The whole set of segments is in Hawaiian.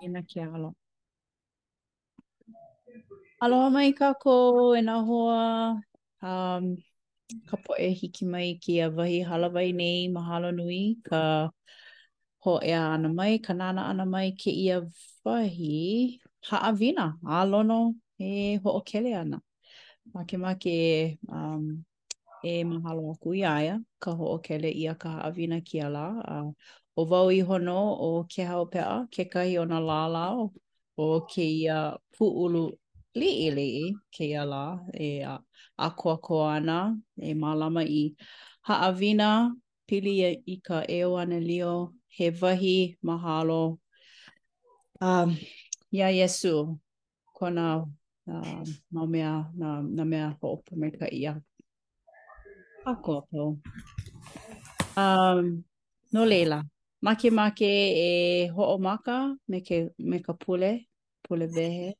Ē nā ke aloha. Aloha mai kākou e nā hoa a ka poʻe hiki mai i kēia wahi hālāwai nei. Mahalo nui i ka hōʻea ʻana mai, ka nānā ʻana mai i kēia wahi haʻawina a Lono e hoʻokele ana. Makemake e mahalo aku iā ia, ka hoʻokele ʻia ka haʻawina kēia lā, a ʻo wau iho nō ʻo Kēhau Peʻa, kekahi o nā lālā o kēia pūʻulu liʻiliʻi kēia lā, e ʻākoakoa ana, e mālama i haʻawina pili i ka ʻEuanelio, he wahi mahalo a iā Iesū, kona mau mea, nāna mea hoʻopōmaikaʻi iā kākou a pau. No laila, makemake e hoʻomaka me ke, me ka pule, pule wehe,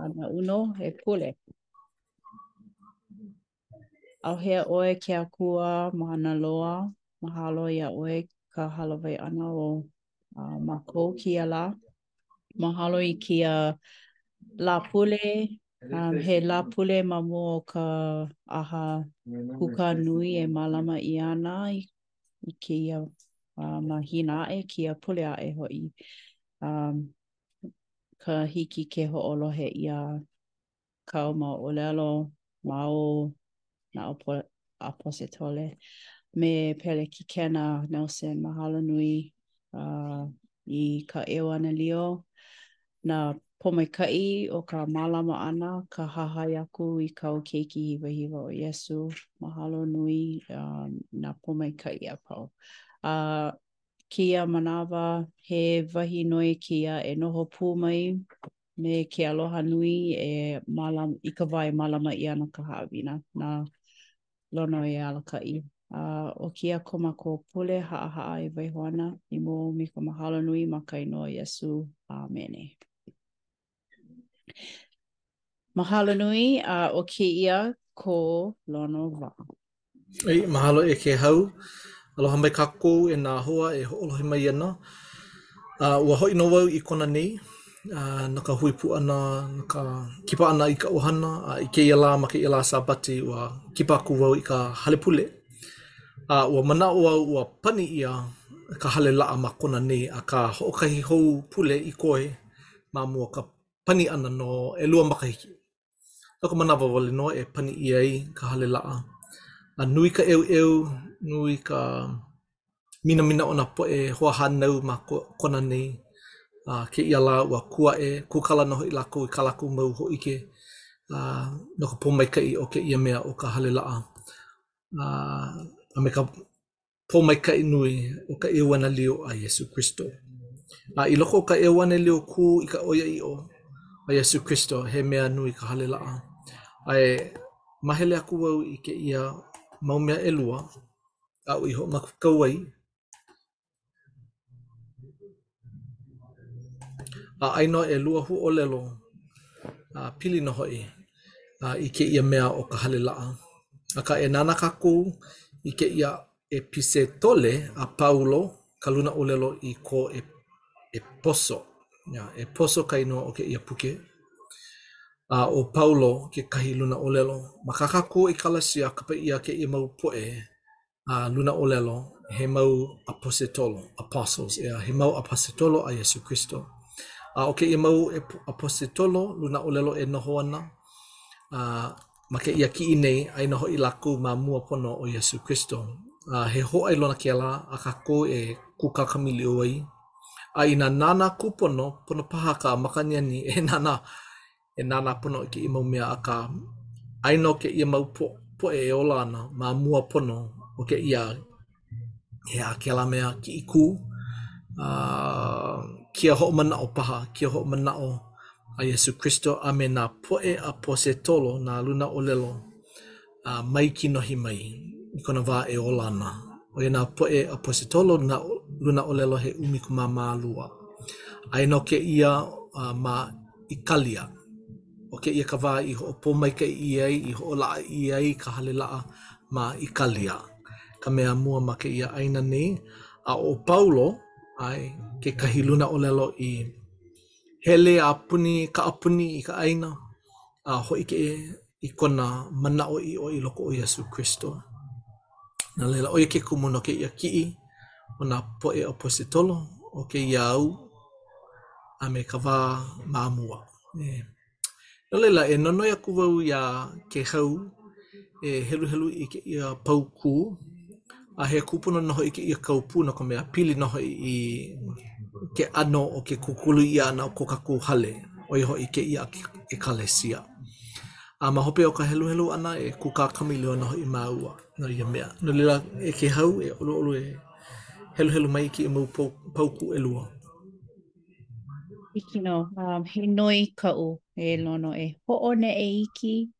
a na ʻUno e pule. Auhea oe ke Akua mana loa, mahalo ia oe ka halawai ana o uh, makou keia la. Mahalo i keia lapule, um, he lapule ma mua o ka aha kuka nui e malama ia ana i, i keia uh, mahina ae, keia pule ae hoi. Um, ka hiki ke hoolohe ia kāu mau ʻōlelo ma o nā ʻApo ʻAposetolo me Pelekikena Nelson Mahalo nui i ka ʻEuanelio nā pōmaikaʻi o ka mālama ʻana ka hahai aku i kāu Keiki Hiwahiwa ʻo Iesū Mahalo nui nā pōmaikaʻi a pau a kēia manawa he wahi noi kēia e noho pū mai me ke aloha nui e mālama, i ka wā e mālama ʻia ana ka haʻawina na Lono e alakaʻi. A ʻo kēia ko mākou pule haʻahaʻa e waiho ana i mua me ka mahalo nui ma ka inoa Iesū. Amene. Mahalo nui a ʻo kēia ko Lono wā. Eī, mahalo e Kēhau. Aloha mai kākou e nā hoa e hoʻolohe mai ana. A ua hoʻi nō wau i Kona nei a no ka hui pū ʻana, no ka kipa ʻana i ka ʻohana. A i kēia lā, ma kēia lā Sābati, ua kipa aku wau i ka hale pule. A ua manaʻo au ua pani ʻia ka hale laʻa ma Kona nei, akā hoʻokahi hou pule i koe ma mua o ka pani ʻana no ʻelua makahiki. No ka manawa wale nō e pani ʻia ai ka hale laʻa, a nui ka ʻeuʻeu, nui ka minamina o nā poʻe hoahānau ma ko Kona nei, a kēia lā ua kū aʻe, kūkala nō hoʻi lākou i kā lākou mau hōʻike no ka pōmaikaʻi o kēia mea ʻo ka hale laʻa a me ka pōmaikaʻi nui o ka ʻeuanelio a Iesū Kristo. A i loko o ka ʻeuanelio kū i ka ʻoiaʻiʻo a Iesū Kristo, he mea nui ka hale laʻa. A e mahele aku au i kēia mau mea ʻelua aʻu i hoʻomākaukau ai, A aia nō ʻelua huaʻōlelo a pili nō hoʻi i kēia mea ʻo ka hale laʻa. Akā, e nānā kākou i kēia ʻepisetole a Paulo ka lunaʻōlelo i ko ʻEpeso. ʻEpeso ka inoa o kēia puke, a ʻo Paulo kekahi lunaʻōlelo. Ma kā kākou ʻekalesia kapa ʻia kēia mau poʻe a lunaʻōlelo he mau ʻaposetolo, apostles, ʻeā, he mau ʻaposetolo a Iesū Kristo. A ʻo kēia mau ʻaposetolo lunaʻōlelo e noho ana, a ma kēia kiʻi nei, aia nō hoʻi lākou ma mua pono o Iesū Kristo. A he hōʻailona kēlā a kākou e kūkā kamaʻilio ai, a inā nānā kūpono, pono paha ka makaaniani e nānā e nānā pono i kēia mau mea, akā, aia nō kēia mau poʻe e ola ana ma mua pono o kēia he, a, kēlā mea kiʻikū, a kia hoʻomanaʻo paha, kia hoʻomanaʻo a Iesū Kristo a me nā poʻe ʻaposetolo nā lunaʻōlelo. a mai kinohi mai i kona wā e ola ana. ʻO ia nā poʻe ʻaposetolo nā lunaʻōlelo he ʻumikumamālua. Aia nō kēia uh, ma ʻĪkālia. ʻO kēia ka wā i hoʻopōmaikaʻi ʻia ai, i hoʻolaʻa ʻia ai ka hale laʻa ma ʻĪkālia, ka mea mua ma kēia ʻāina nei. A ʻo Paulo, ʻae, kekahi lunaʻōlelo i hele a puni kaʻapuni i ka ʻāina, a hōʻike i kona manaʻoʻiʻo i loko o Iesū Kristo. No laila, ʻo ia ke kumu no kēia kiʻi o nā poʻe ʻaposetolo o kēia au a me ka wā ma mua. Yeah. No laila, e nonoi aku wau iā Kēhau e heluhelu i kēia paukū A he kūpono nō hoʻi kēia kau paukū no ka mea, pili nō hoʻi i ke ʻano o ke kūkulu ʻia ʻana o ko kākou hale, ʻo ia hoʻi kēia ʻekalesia. A ma hope o ka heluhelu ʻana, e kūkā kamaʻilio ana hoʻi māua no ia mea. No laila, e Kēhau, e ʻoluʻolu e heluhelu mai i kēia mau paukū ʻelua. Hiki nō, he noi kaʻu e Lono e hoʻoneʻe iki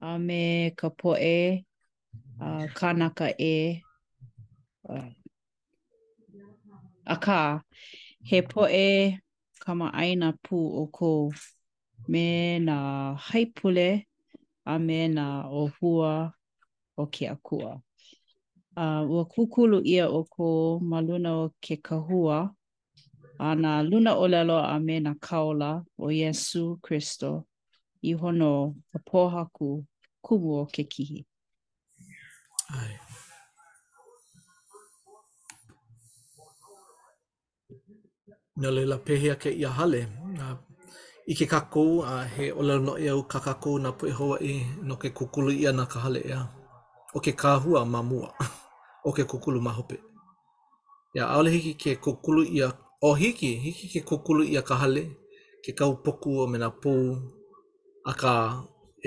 a me ka poʻe uh, kānaka ʻē. Uh, akā, he poʻe kamaʻāina pū ʻoukou me nā haipule a me nā ʻōhua o ke Akua. Uh, ua kūkulu ʻia ʻoukou ma luna o ke kahua a nā lunaʻōlelo a me nā kāula, ʻo Iesū Kristo iho nō ka pōhaku kumu o ke kihi. ʻAe. No laila, pehea kēia hale? Uh, ʻike kākou a he ʻōlelo noʻeau kā kākou nā poʻe Hawaiʻi no ke kūkulu ʻia ʻana ka hale ʻeā. ʻO ke kahua ma mua, ʻo ke kūkulu ma hope. ʻia, ʻaʻole hiki ke kūkulu ʻia, ō hiki, hiki ke kūkulu ʻia ka hale, ke kaupoku a me nā pou, akā,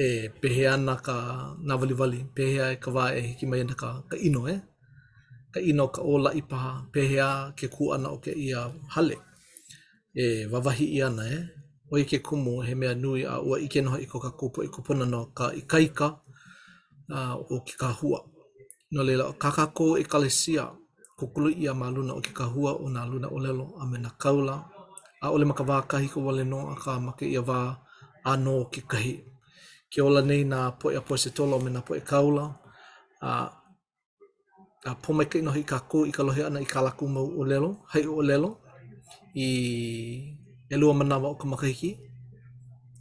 e pehea ana ka nāwaliwali, pehea ka wā e hiki mai ana ka ka ʻino ē, ka ʻino, ka ōlaʻi paha, pehea ke kū ʻana o kēia hale e wāwahi ʻia ana ē. ʻO ia ke kumu he mea nui a ua ʻike nō hoʻi ko kākou poʻe kūpuna no ka ikaika o ke kahua. No laila, ʻo kā kākou ʻekalesia, kūkulu ʻia ma luna o ke kahua o nā lunaʻōlelo a me nā kāula, ʻaʻole ma ka wā kahiko wale nō, akā, ma kēia wā ʻānō kekahi. Ke ola nei nā poʻe ʻaposetolo a me nā poʻe kāula, a a pōmaikaʻi nō hoʻi kākou i ka lohe ʻana i kā lākou mau ʻōlelo, haiʻōlelo, i ʻelua manawa o ka makahiki,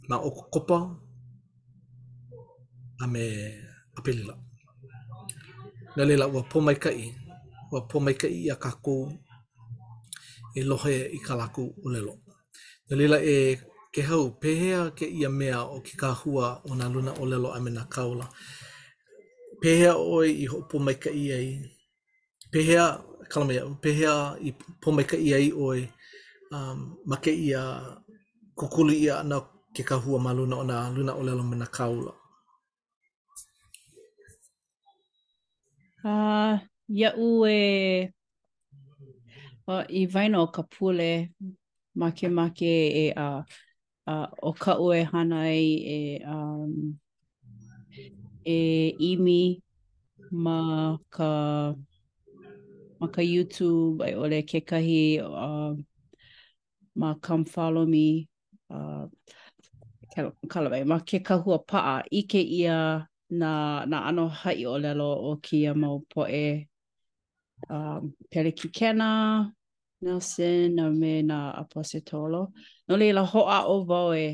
ma ʻOkakopa, a me ʻApelila. No laila, ua pōmaikaʻi, ua pōmaikaʻi iā kākou e lohe i kā lākou ʻōlelo. No laila, e Kēhau, pehea kēia mea ʻo ke kahua o nā lunaʻōlelo a me nā kāula? Pehea ʻoe i hoʻopōmaikaʻi ai Pehea, kala mai iaʻu, pehea i pōmaikaʻi ai ʻoe um ma kēia kūkulu ʻia ʻana o ke kahua ma luna o nā lunaʻōlelo me nā kāula? Uh, iaʻu e, uh, i waena o ka pule makemake e uh, A ʻo kaʻu e hana ai e, um, e ʻimi ma ka, ma ka YouTube, a i ʻole kekahi uh, ma Come Follow Me, uh, kala mai, ma ke kahua paʻa, ʻike ʻia nā, nā ʻano haʻi ʻōlelo o kēia mau poʻe um, pelekikena, Nelson a me nā ʻAposetolo. No leila hoʻāʻo wau e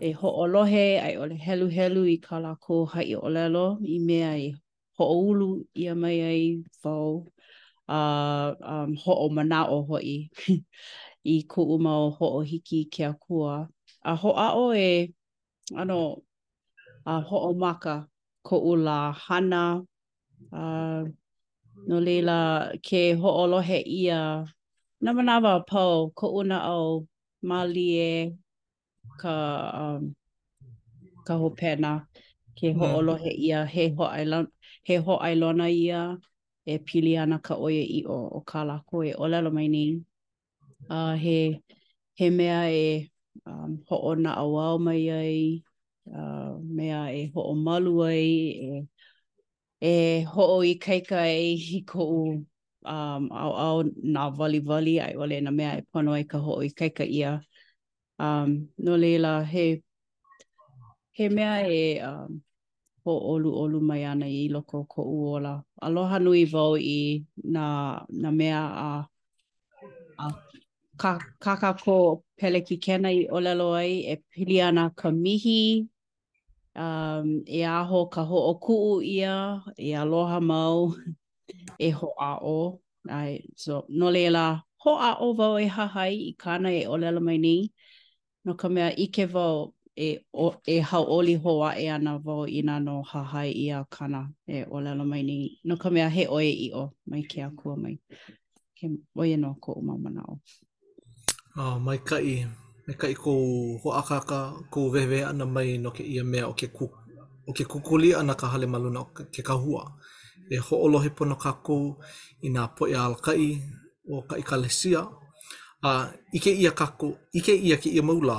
e hoʻolohe a i ʻole heluhelu i kā lākou haʻi ʻōlelo i mea i hoʻoulu ʻia mai ai wau a um, hoʻomanaʻo hoʻi i kuʻu mau hoʻohiki i ke akua. A hoʻāʻo e ʻano a hoʻomaka koʻu lā hana a no laila ke hoʻolohe ʻia nā manawa a pau koʻu naʻau mālie ka ka hopena ke hoʻolohe ʻia he hōʻailona he hōʻailona ia e pili ana ka ʻoiaʻiʻo o kā lākou e ʻōlelo mai nei. a he he mea e um, hoʻonaʻauao mai ai, uh, mea e hoʻomalu ai, e, e hoʻoikaika ai i koʻu um, ʻaoʻao nāwaliwali a i ʻole nā mea e pono ai ka hoʻoikaika ʻia Um, no leila, he, he mea e um, hōʻoluʻolu mai ana i loko o koʻu ola. Aloha nui wau i nā, nā mea a, a kā kākou pelekikena i ʻōlelo ai e pili ana ka mihi Um, e aho ka hoʻokuʻu ʻia, e aloha mau, e hoʻāʻo. ʻAe, so, no leila, hoʻāʻo wau e hahai i kāna e ʻōlelo mai nei, no ka mea ʻike wau e, o, e hauʻoli hou aʻe ana wau inā nō hahai ʻia kāna e ʻōlelo mai nei, no ka mea he ʻoiaʻiʻo mai ke Akua mai. Ke, ʻo ia nō koʻu mau manaʻo. a maikaʻi maikaʻi kou hoʻākāka kou wehewehe ʻana mai no kēia mea ʻo ke kū ʻo ke kūkulu ʻia ʻana ka hale ma luna o ke kahua e hoʻolohe pono kākou i nā poʻe alakaʻi o ka ʻekalesia a ʻike ʻia kākou ʻike ʻia kēia mau lā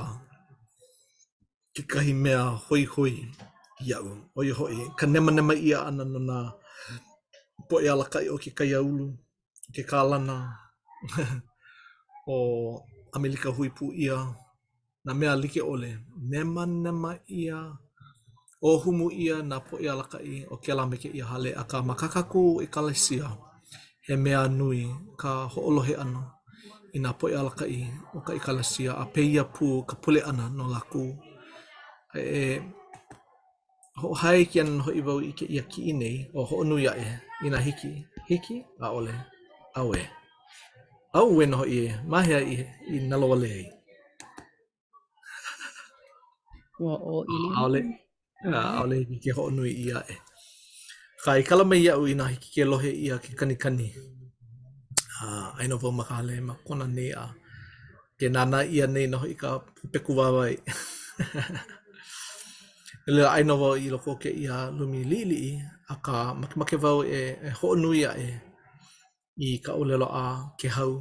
kekahi mea hoihoi iaʻu ʻo ia hoʻi ka nemanema ʻia ʻana no nā poʻe alakaʻi o ke kaiāulu. ke kālana ʻo ʻAmelika Hui Pū ʻIa nā mea like ʻole. Nemanema ʻia, ʻōhumu ʻia nā poʻe alakaʻi o kēlā me kēia hale, akā ma kā kākou ʻEkalesia, he mea nui ka hoʻolohe ʻana i nā poʻe alakaʻi o ka ʻekalesia a pēia pū ka pule ʻana no lākou. Hōʻike ana nō hoʻi wau i kēia kiʻi nei e hoʻonui aʻe, inā hiki. Hiki? ʻAʻole. Aue. Aue nō hoʻi ē, ma hea i nalowale ai? Ua ʻōʻili. ʻAʻole. ʻAʻole hiki ke hoʻonui ʻia aʻe. Akā, e kala mai iaʻu inā hiki ke lohe ʻia ke kanikani. A, aia nō wau ma ka hale ma Kona nei, a. Ke nānā ʻia nei nō hoʻi ka peku wāwae. No laila, aia nō wau i loko o kēia lumi liʻiliʻi, akā, makemake wau e hoʻonui aʻe i ka ʻōlelo a Kēhau.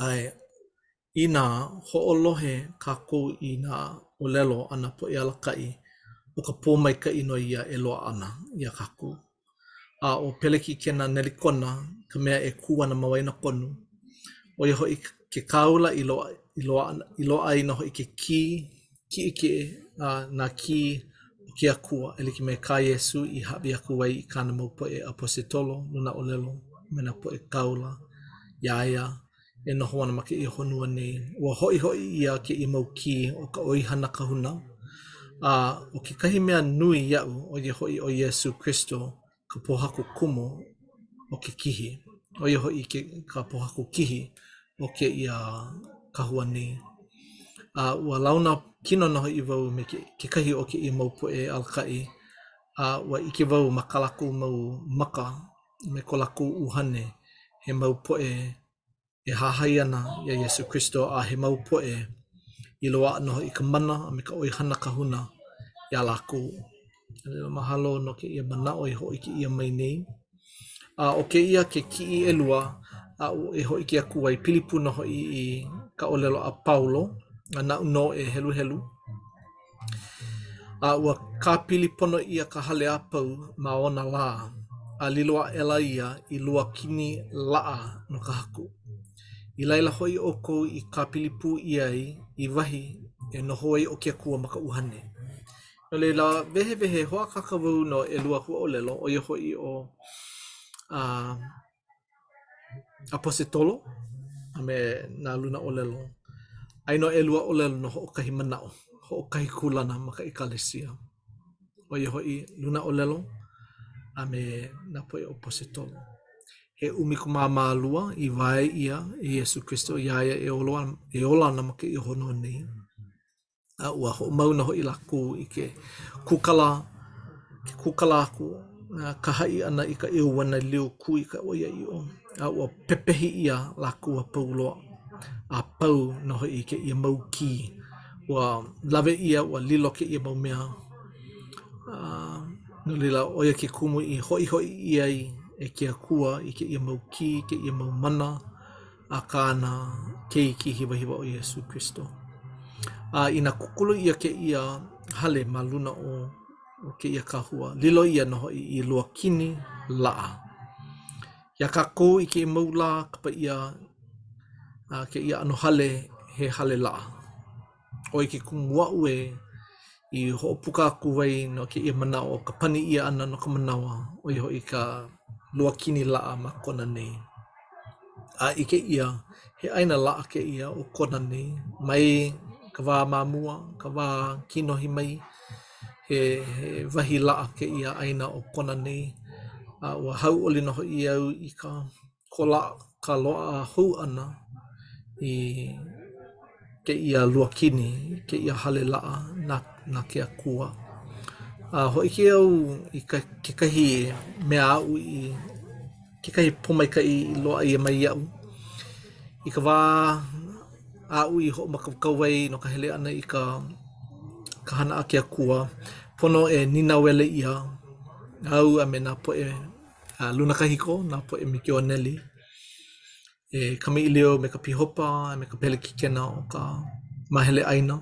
ʻAe, inā hoʻolohe kākou i nā ʻōlelo a nā poʻe alakaʻi, ʻo ka pōmaikaʻi nō ia e loaʻa ana iā kākou. a ʻo Pelekikena Nelikona ka mea e kū ana ma waenakonu, ʻo ia hoʻi ke kāula i loaʻa ai nō hoʻi ke kī kiʻekiʻe a nā kī o ke Akua e like me kā Iesū i hāʻawi aku ai i kāna mau poʻe ʻaposetolo luna ʻōlelo me nā poʻe kāula iā ia e noho ana ma kēia honua nei. Ua hoʻihoʻi ʻia kēia mau kī o ka ʻoihana kahuna, a ʻo kekahi mea nui iaʻu, ʻo ia hoʻi ʻo Iesū Kristo, ka pōhaku kumu o ke kihi, ʻo ia hoʻi ke, ka pōhaku kihi o kēia kahua nei. A ua launa kino nō hoʻi wau me ke, kekahi o kēia mau poʻe alakaʻi, a ua ʻike wau ma kā lākou mau maka, me ko lākou ʻuhane, he mau poʻe e hahai ana iā Iesū Kristo, a he mau poʻe i loaʻa nō hoʻi ka mana a me ka ʻoihana kahuna iā lākou. No laila, mahalo no kēia manaʻo i hōʻike ʻia mai nei. A ʻo kēia ke kiʻi ʻelua aʻu e hōʻike aku ai, pili pū nō hoʻi i ka ʻōlelo a Paulo, a naʻu nō e heluhelu, A ua kāpili pono ʻia ka hale a pau ma ona lā, a lilo aʻela ia i luakini laʻa no ka Haku. I laila hoʻi ʻoukou i kāpili pū ʻia ai i wahi e noho ai ʻo ke Akua ma ka ʻUhane. No laila, wehewehe hoʻākāka wau no ʻelua huaʻōlelo, ʻo ia hoʻi ʻo, a. ʻaposetolo, a me nā luna ʻōlelo aia nō ʻelua ʻōlelo no hoʻokahi manaʻo, hoʻokahi kūlana ma ka ʻekalesia. ʻO ia hoʻi, luna ʻōlelo a me nā poʻe ʻaposetolo. He ʻumikūmāmālua i wae ʻia e Iesū Kristo iā ia e ola e ola ana ma kēia honua nei. a ua hoʻomau nō hoʻi lākou i ke kūkala ke kūkala aku, ka haʻi ʻana i ka ʻeuanelio kū i ka ʻoiaʻiʻo, a ua pepehi ʻia lākou a pau loa, a pau nō hoʻi kēia mau kī. Ua lawe ʻia, ua lilo kēia mau mea, a no laila, ʻo ia ke kumu i hoʻihoʻi ʻia ai e ke Akua i kēia mau kī, kēia mau mana, a kāna Keiki hiwahiwa ʻo Iesū Kristo. A inā kūkulu ʻia kēia hale ma luna o kēia kahua, lilo ʻia nō hoʻi i luakini laʻa. Iā kākou i kēia mau lā kapa ʻia kēia ʻano hale he hale laʻa. ʻo ia ke kumu aʻu e i hoʻopuka aku ai no kēia manaʻo o ka pani ʻia ʻana no ka manawa, ʻo ia hoʻi ka luakini laʻa ma Kona nei. A i kēia, he ʻāina laʻa kēia ʻo Kona nei, mai ka wā ma mua, ka wā kinohi mai, he he wahi laʻa kēia ʻāina ʻo Kona nei. A ua hauʻoli nō hoʻi au i ka ko la ka loaʻa hou ʻana i kēia luakini, kēia hale laʻa na na ke Akua. A hōʻike au i ke kekahi mea aʻu i kekahi pōmaikaʻi i loaʻa ʻia mai iaʻu, i ka wā aʻu i hoʻomākaukau ai no ka hele ʻana i ka ka hana a ke Akua, pono e nīnauele ʻia au a me nā poʻe a lunakahiko nā poʻe mikioneli e kamaʻilio me ka pīhopa a me ka pelekikena o ka māhele ʻāina.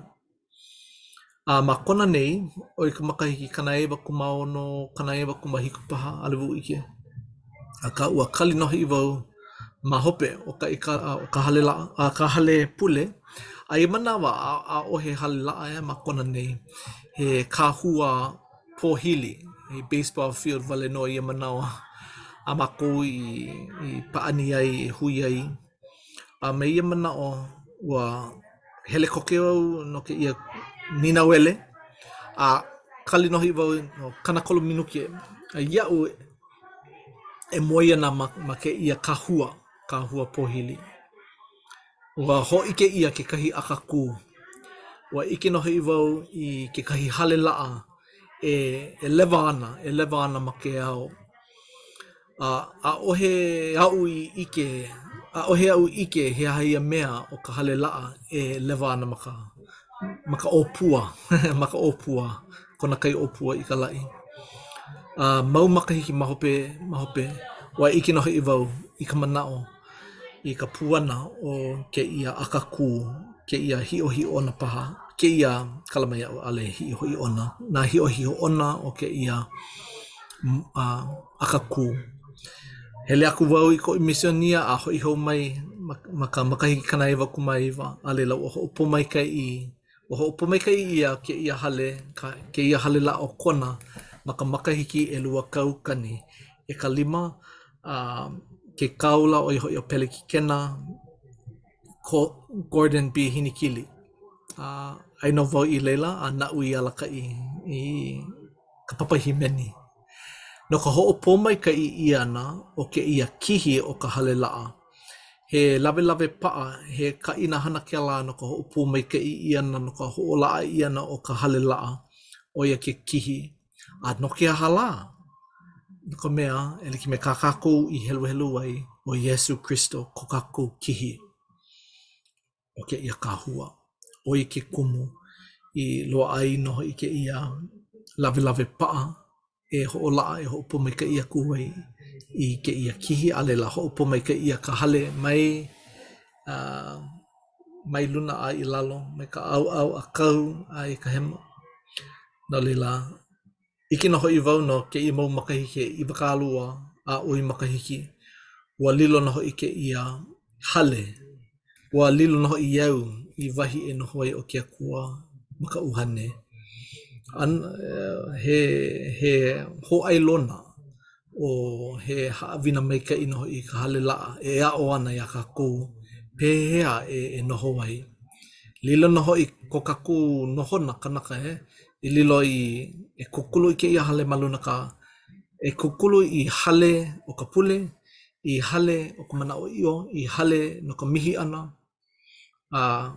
A ma Kona nei, o i ka makahiki kanaiwakūmāono, kanaiwakūmāhiku paha ʻaʻole au ʻike. Akā ua kali nō hoʻi wau ma hope o ka, i ka, o ka hale laʻa, ka hale pule, a ia manawa, ʻaʻohe hale laʻa ē ma Kona nei, he kahua pōhili, he baseball field wale nō ia manawa a mākou i, i paʻani ai, i hui ai. A me ia manaʻo, ua hele koke au no kēia nīnauele, a kali nō hoʻi wau no kanakolu minuke. A iaʻu e moe ana ma, ma kēia kahua, kahua pōhili. Ua hōʻike ʻia kekahi akakū. Ua ʻike nō hoʻi wau i kekahi hale laʻa e lewa ana, e lewa ana ma ke ao. A ʻaʻohe aʻu i ʻike, ʻaʻohe aʻu i ʻike he aha ia mea o ka hale laʻa e lewa ana ma ka ma ka ʻōpua, ma ka ʻōpua, Kona kai ʻōpua i ka laʻi. A mau makahiki ma hope ma hope, ua ʻike nō hoʻi wau i ka manaʻo, i ka puana o kēia akakū, kēia hiʻohiʻona paha, kēia kala mai iaʻu ʻaʻole hiʻohiʻona, nā hiʻohiʻona o kēia akakū. Hele aku wau i koʻu misionia a hoʻi hou mai ma ka makahiki kanaiwakūmāiwa a laila ua hoʻopōmaikaʻi ʻia Ua hoʻopōmaikaʻi ʻia kēia hale, kēia hale laʻa o Kona, ma ka makahiki ʻelua kaukani e ka lima, a ke kāula ʻo ia hoʻi ʻo Pelekikena, ko Gordon B. Hinikili. Aia nō wau i laila a naʻu i alakaʻi i ka papa hīmeni. No ka hoʻopōmaikaʻi ʻia ʻana o kēia kihi o ka hale laʻa, He lawelawe paʻa, he kaʻina hana kēlā no ka hoʻopōmaikaʻi ʻia ʻana no ka hoʻolaʻa ʻia ʻana o ka hale laʻa, ʻo ia ke kihi. A no ke aha lā? No ka mea, e like me kā kākou i heluhelu ai, ʻo Iesū Kristo ko kākou kihi. o kēia kahua. ʻO ia ke kumu i loaʻa ai nō hoʻi kēia lawelawe paʻa e hoʻolaʻa e hoʻopōmaikaʻi aku ai i kēia kihi a laila hoʻopōmaikaʻi ʻia ka hale mai a mai luna a i lalo mai ka ʻaoʻao ʻākau a i ka hema. No laila, ʻIke nō hoʻi wau no kēia mau makahiki he iwakālua a ʻoi makahiki, ua lilo nō hoʻi kēia hale, ua lilo nō hoʻi au i wahi e noho ai ke Akua ma ka ʻUhane. He hōʻailona a he haʻawina maikaʻi nō hoʻi ka hale laʻa e aʻo ana iā kākou pehea e noho ai. Lilo nō hoʻi ko kākou nohona kanaka ē, i lilo i e kūkulu i kēia hale ma luna kā, e kūkulu i hale o ka pule, i hale o ka manaʻoʻiʻo, i hale no ka mihi ʻana, a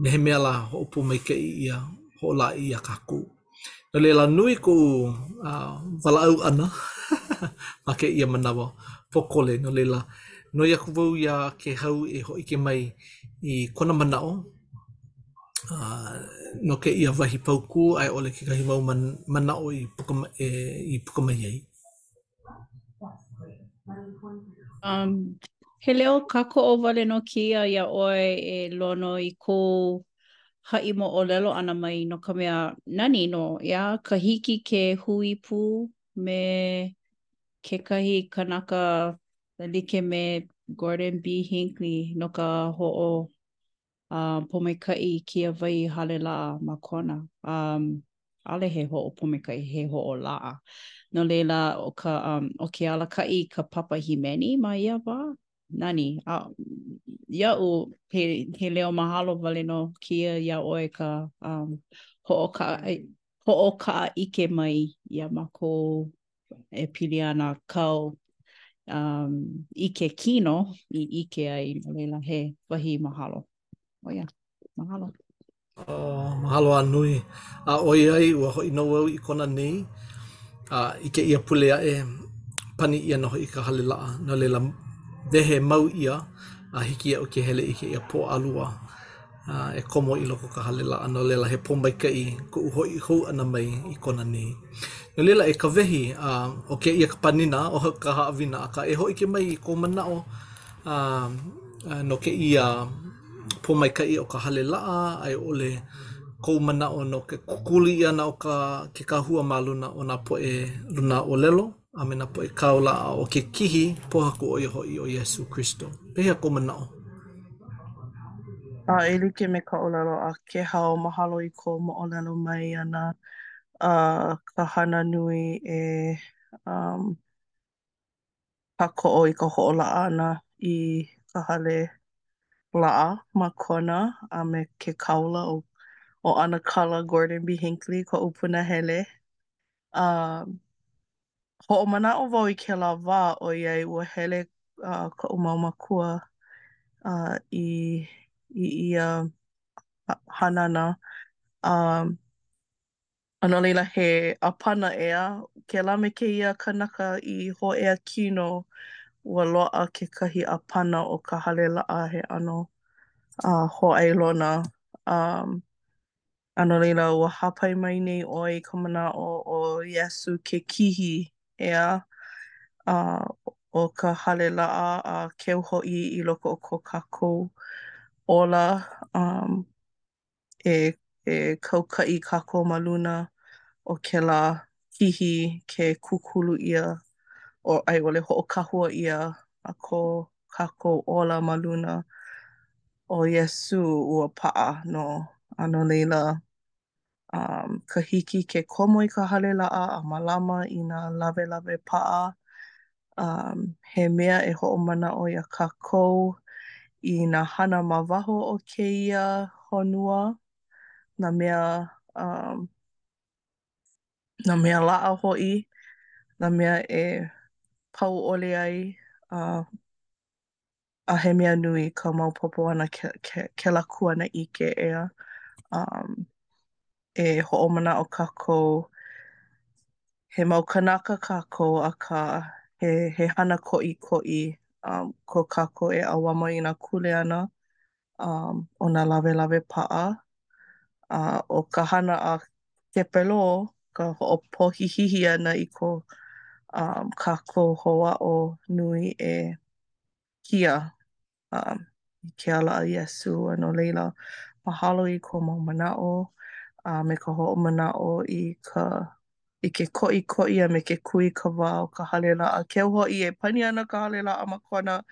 me he mea lā hoʻopōmaikaʻi ʻia, hoʻolaʻa ʻia kākou. No laila, nui koʻu walaʻau ʻana ma kēia manawa pōkole. No laila, noi aku wau iā Kēhau e hōʻike mai i kona manaʻo no kēia wahi paukū a i ʻole kekahi mau manaʻo i puka mai ai. Um, he leo kākoʻo wale nō kēia iā ʻoe e Lono i kou haʻi moʻolelo ʻana mai no ka mea nani nō ia ka hiki ke hui pū me kekahi kanaka like me Gordon B. Hinckley no ka hoʻo um, pōmaikaʻi kēia wahi hale laʻa ma Kona. Um, ʻaʻole he hoʻopōmaikaʻi, he hoʻolaʻa. No laila, ʻo ka, um, ʻo ke alakaʻi i ka papa hīmeni ma ia wā, nani, a, iaʻu he, he leo mahalo wale nō kēia iā ʻoe ka um, hoʻoka hoʻokaʻaʻike mai iā mākou e pili ana kāu um, ʻike kino i ʻike ai no laila he wahi mahalo. ʻO ia, mahalo. Uh, mahalo a nui. A uh, ʻoiai, ua hoʻi nō au i Kona nei, uh, i kēia pule aʻe, pani ʻia nō hoʻi ka hale laʻa, no laila wehe mau ʻia, a uh, hiki iaʻu ke hele i kēia Pōʻalua. a e komo i loko o ka hale laʻa, no laila he pōmaikaʻi koʻu hoʻi hou ʻana mai i Kona nei. No laila e Kawehi, a ʻo kēia ka panina o ka haʻawina, akā e hōʻike mai i kou manaʻo a no kēia pōmaikaʻi o ka hale laʻa a i ʻole kou manaʻo no ke kūkulu ʻia ʻana o ka ke kahua ma luna o nā poʻe lunaʻōlelo. a me nā poʻe kāula a ʻo ke kihi pōhaku ʻo ia hoʻi ʻo Iesū Kristo. Pehea kou manaʻo? A e like me ka ʻōlelo a Kēhau, mahalo i kou moʻolelo mai ʻana a ka hana nui e um kākoʻo i ka hoʻolaʻa ʻana i ka hale laʻa ma Kona a me ke kāula ʻo ʻAnakala Gordon B. Hinckley koʻu punahele A hoʻomanaʻo wau i kēlā wā ʻoiai ua hele koʻu mau mākua i ia hanana. A no laila, he ʻāpana ʻeā kēlā me kēia kanaka i hōʻea kino, ua loaʻa kekahi ʻāpana o ka hale laʻa he ʻano hōʻailona. A no laila, ua hāpai mai nei ʻoe i ka manaʻo ʻo Iesū ke kihi, ʻeā, a ʻo ka hale laʻa a keu hoʻi i loko o ko kākou ola, a e kaukaʻi kākou ma luna o kēlā kihi ke kūkulu ʻia, a i ʻole hoʻokahua ʻia ko kākou ola ma luna o Iesū ua paʻa nō. A no laila, umm, ka hiki ke komo i ka hale laʻa a mālama i nā lawelawe paʻa, umm, he mea e hoʻomanaʻo iā kākou i nā hana ma waho o kēia honua, nā mea, umm, nā mea laʻa hoʻi, nā mea e pau ʻole ai, a a he mea nui ka maopopo ʻana ke ke kēlā kuanaʻike ʻea a e hoʻomanaʻo kākou he mau kanaka kākou akā he he hana koʻikoʻi ko kākou e ʻauamo i nā kuleana o nā lawelawe paʻa, a ʻo ka hana a Kepelo ka hoʻopōhihihi ʻana i ko kākou hoʻāʻo nui e kia i ke ala a Iesū. A no laila, mahalo i kou mau manaʻo a me ka hoʻomanaʻo i ka i ke koʻikoʻi a me ke kūikawā o ka hale laʻa keu hoʻi e pani ana ka hale laʻa ma Kona.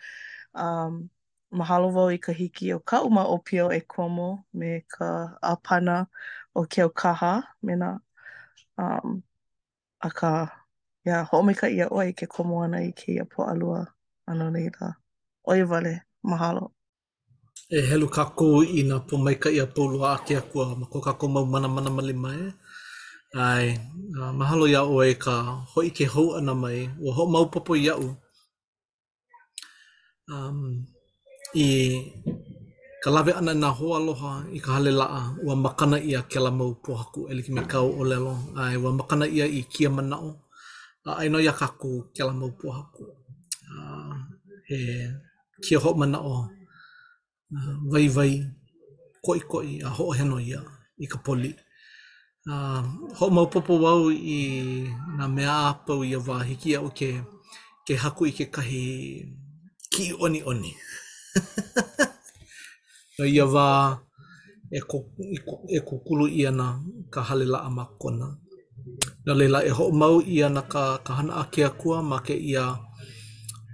Mahalo wau i ka hiki o kaʻu mau ʻōpio e komo me ka ʻāpana o Keaukaha me nā um akā, yeah, hoʻomaikaʻi iā ʻoe i ke komo ʻana i kēia Pōʻalua a no laila, ʻo ia wale. Mahalo. E helu kākou i nā pōmaikaʻi a pau loa a ke Akua ma ko kākou mau manamana lima ē. ʻAe, mahalo iā ʻoe i ka hōʻike hou ʻana mai, ua hoʻomaopopo iaʻu I ka lawe ʻana i nā hoaloha i ka hale laʻa, ua makana ʻia kēlā mau pōhaku e like me kāu ʻōlelo, ʻae, ua makana ʻia i kēia manaʻo a aia nō iā kākou kēlā mau pōhaku. He kia hoʻomanaʻo. waiwai, koʻikoʻi a hoʻoheno ʻia i ka poli. Hoʻomaopopo wau i nā mea a pau i ia wā hiki iaʻu ke ke haku i kekahi kiʻiʻoniʻoni. No ia wā e kūkulu ʻia ana ka hale laʻa ma Kona. No laila, e hoʻomau ʻia ana ka ka hana a ke Akua ma kēia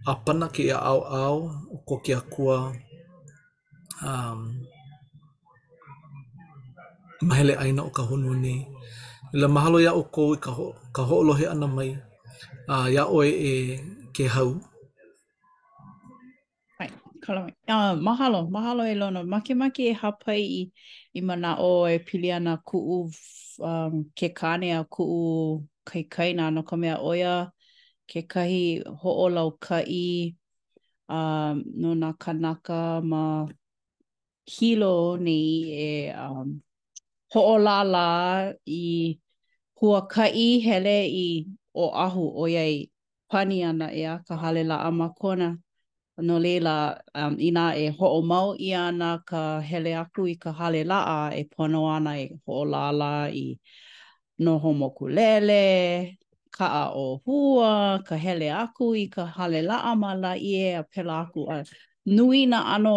ʻāpana, kēia ʻaoʻao o ko ke Akua mahele ʻāina o ka honua nei. Laila, mahalo iā ʻoukou i ka hoʻolohe ʻana mai iā ʻoe e Kēhau. Right. Kala mai. Uh, mahalo, mahalo e Lono. Makemake e hāpai i, i manaʻo e pili ana kuʻu um, ke kāne a kuʻu kaikaina no ka mea ʻo ia kekahi hoʻolaukaʻi um, no nā kanaka ma Hilo nei e hoʻolālā i huakaʻi hele i Oʻahu, ʻoiai pani ana ʻeā ka hale laʻa ma Kona. No laila, inā e hoʻomau ʻia ana ka hele aku i ka hale laʻa, e pono ana e hoʻolālā i noho mokulele, kaʻa ʻōhua, ka hele aku i ka hale laʻa ma Lāʻie a pēlā aku a nui nā ʻano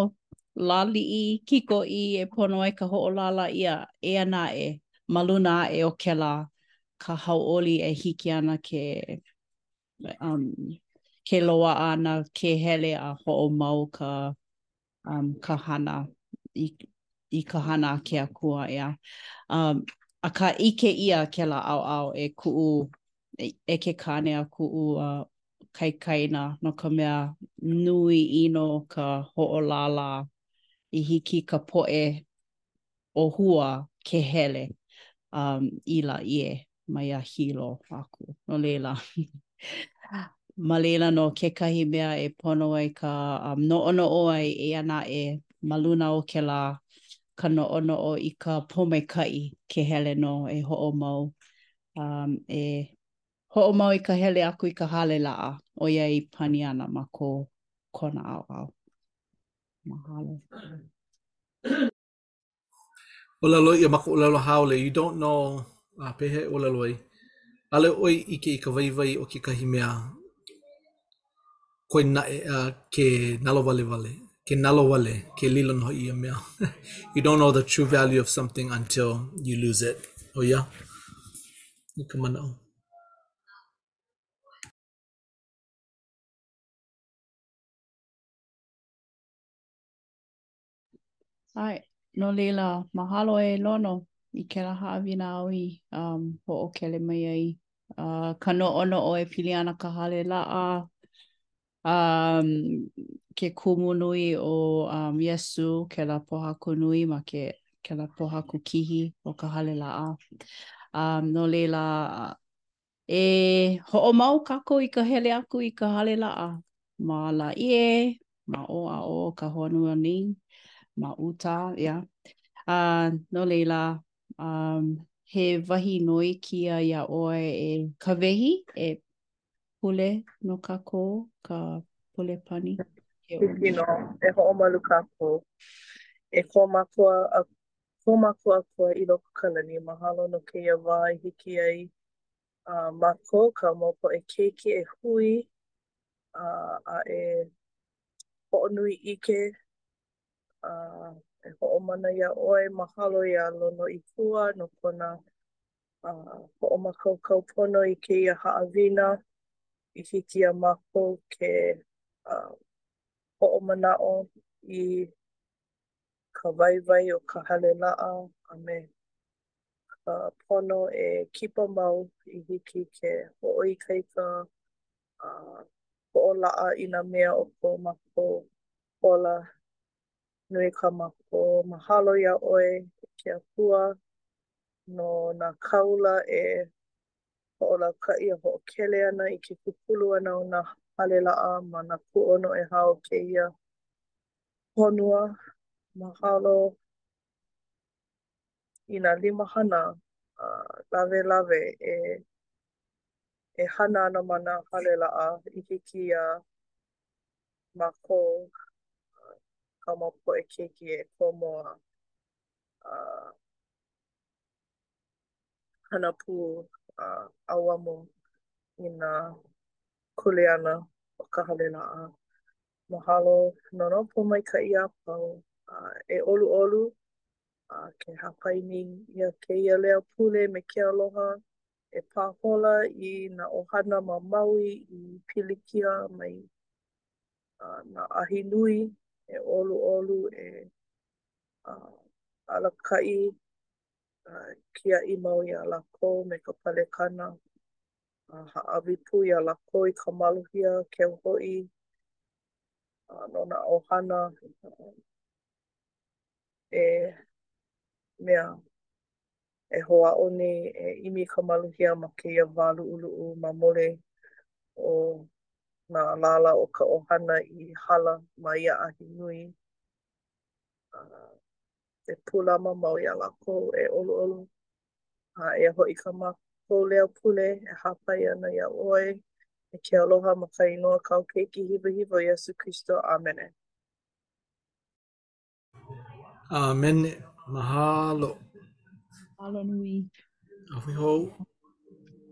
lāliʻi kikoʻī e pono ai ka hoʻolālā ʻia eia naʻe ma luna aʻe o kēlā ka hauʻoli e hiki ana ke ke loaʻa ana ke hele a hoʻomau ka um, ka hana, i, i ka hana a ke akua, ʻeā. Um, akā ʻike ʻia kēlā ʻaoʻao e kuʻu, e, e ke kāne a kuʻu uh, kaikaina, no ka mea nui ʻino ka hoʻolālā i hiki ka poʻe ʻōhua ke hele um i Lāʻie maiā Hilo aku. No laila, ma laila nō kekahi mea e pono ai ka um noʻonoʻo ai eia naʻe ma luna o kēlā ka noʻonoʻo i ka pōmaikaʻi ke hele nō e hoʻomau um e hoʻomau i ka hele aku i ka hale laʻa ʻoiai e pani ana ma ko Kona ʻaoʻao. Mahalo. ʻŌlelo ʻia ma ka ʻōlelo haole, you don't know a pehea e ʻōlelo ai. ʻAʻole ʻoe ʻike i ka waiwai o kekahi mea koe naʻe a ke nalowale wale, ke nalowale, ke lilo hoʻi ia mea. you don't know the true value of something until you lose it. ʻO ia ka manaʻo. ʻAe, no laila, mahalo e Lono i kēlā haʻawina āu i um, hoʻokele mai ai. Uh, ka noʻonoʻo e pili ana ka hale laʻa, um, ke kumu nui o um, Iesū, kēlā pōhaku nui ma ke kēlā pōhaku kihi o ka hale laʻa. Um, no laila, E hoʻomau kākou i ka hele aku i ka hale laʻa ma Lāʻie, ma ʻō a ʻō o ka honua nei, ma ʻUta, ia. A no laila, um, he wahi noi kēia iā ʻoe e Kawehi e pule no kākou ka pule pani. Hiki nō. E hoʻomalu kākou, e ko mākou, a Ko makou Akua i loko o ka lani, mahalo no keia wa e hiki ai ia makou kau mau poʻe keiki e hui a e hoʻonui ʻike a e hoʻomana ia ʻoe. Mahalo ia Lonoikua no kona a hoʻomakaukau pono i keia haʻawina i hiki ia makou ke a hoʻomanaʻo i ka waiwai o ka hale laʻa a me ka pono e kipa mau i hiki ke hoʻoikaika a hoʻolaʻa i nā mea o ko mākou ola. Nui ko mākou mahalo iā ʻoe, e ke Akua, no nā kāula e hoʻoalakaʻi a hoʻokele ana i ke kūkulu ʻana o nā hale laʻa ma nā kūʻono ʻehā o kēia. honua. Mahalo i nā limahana a lawelawe e e hana ana ma nā hale laʻa i hiki iā mākou a kāu mau poʻe keiki e komo a a hana pū a ʻauamo i nā kuleana o ka hale laʻa. Mahalo no nā pōmaikaʻi a pau a e ʻoluʻolu a ke hāpai nei ʻia kēia leo pule me ke aloha e pāhola i nā ʻohana ma Maui i pilikia mai nā ahi nui e ʻoluʻolu e alakaʻi a kiaʻi mau iā lākou me ka palekana A hāʻawi pū iā lākou i ka maluhia keu hoʻi a no nā ʻohana e mea e hoʻāʻo nei e ʻimi i ka maluhia ma kēia wā luʻuluʻu ma muli o nā lālā o ka ʻohana i hala ma ia ahi nui. A e pūlama mau iā lākou e ʻoluʻolu a eia hoʻi kā mākou leo pule e hāpai ana iā ʻoe, e ke aloha ma ka inoa kāu Keiki Hiwahiwa ʻo Iesū Kristo. ʻĀmene. ʻĀmene. Mahalo. Mahalo nui. A hui hou.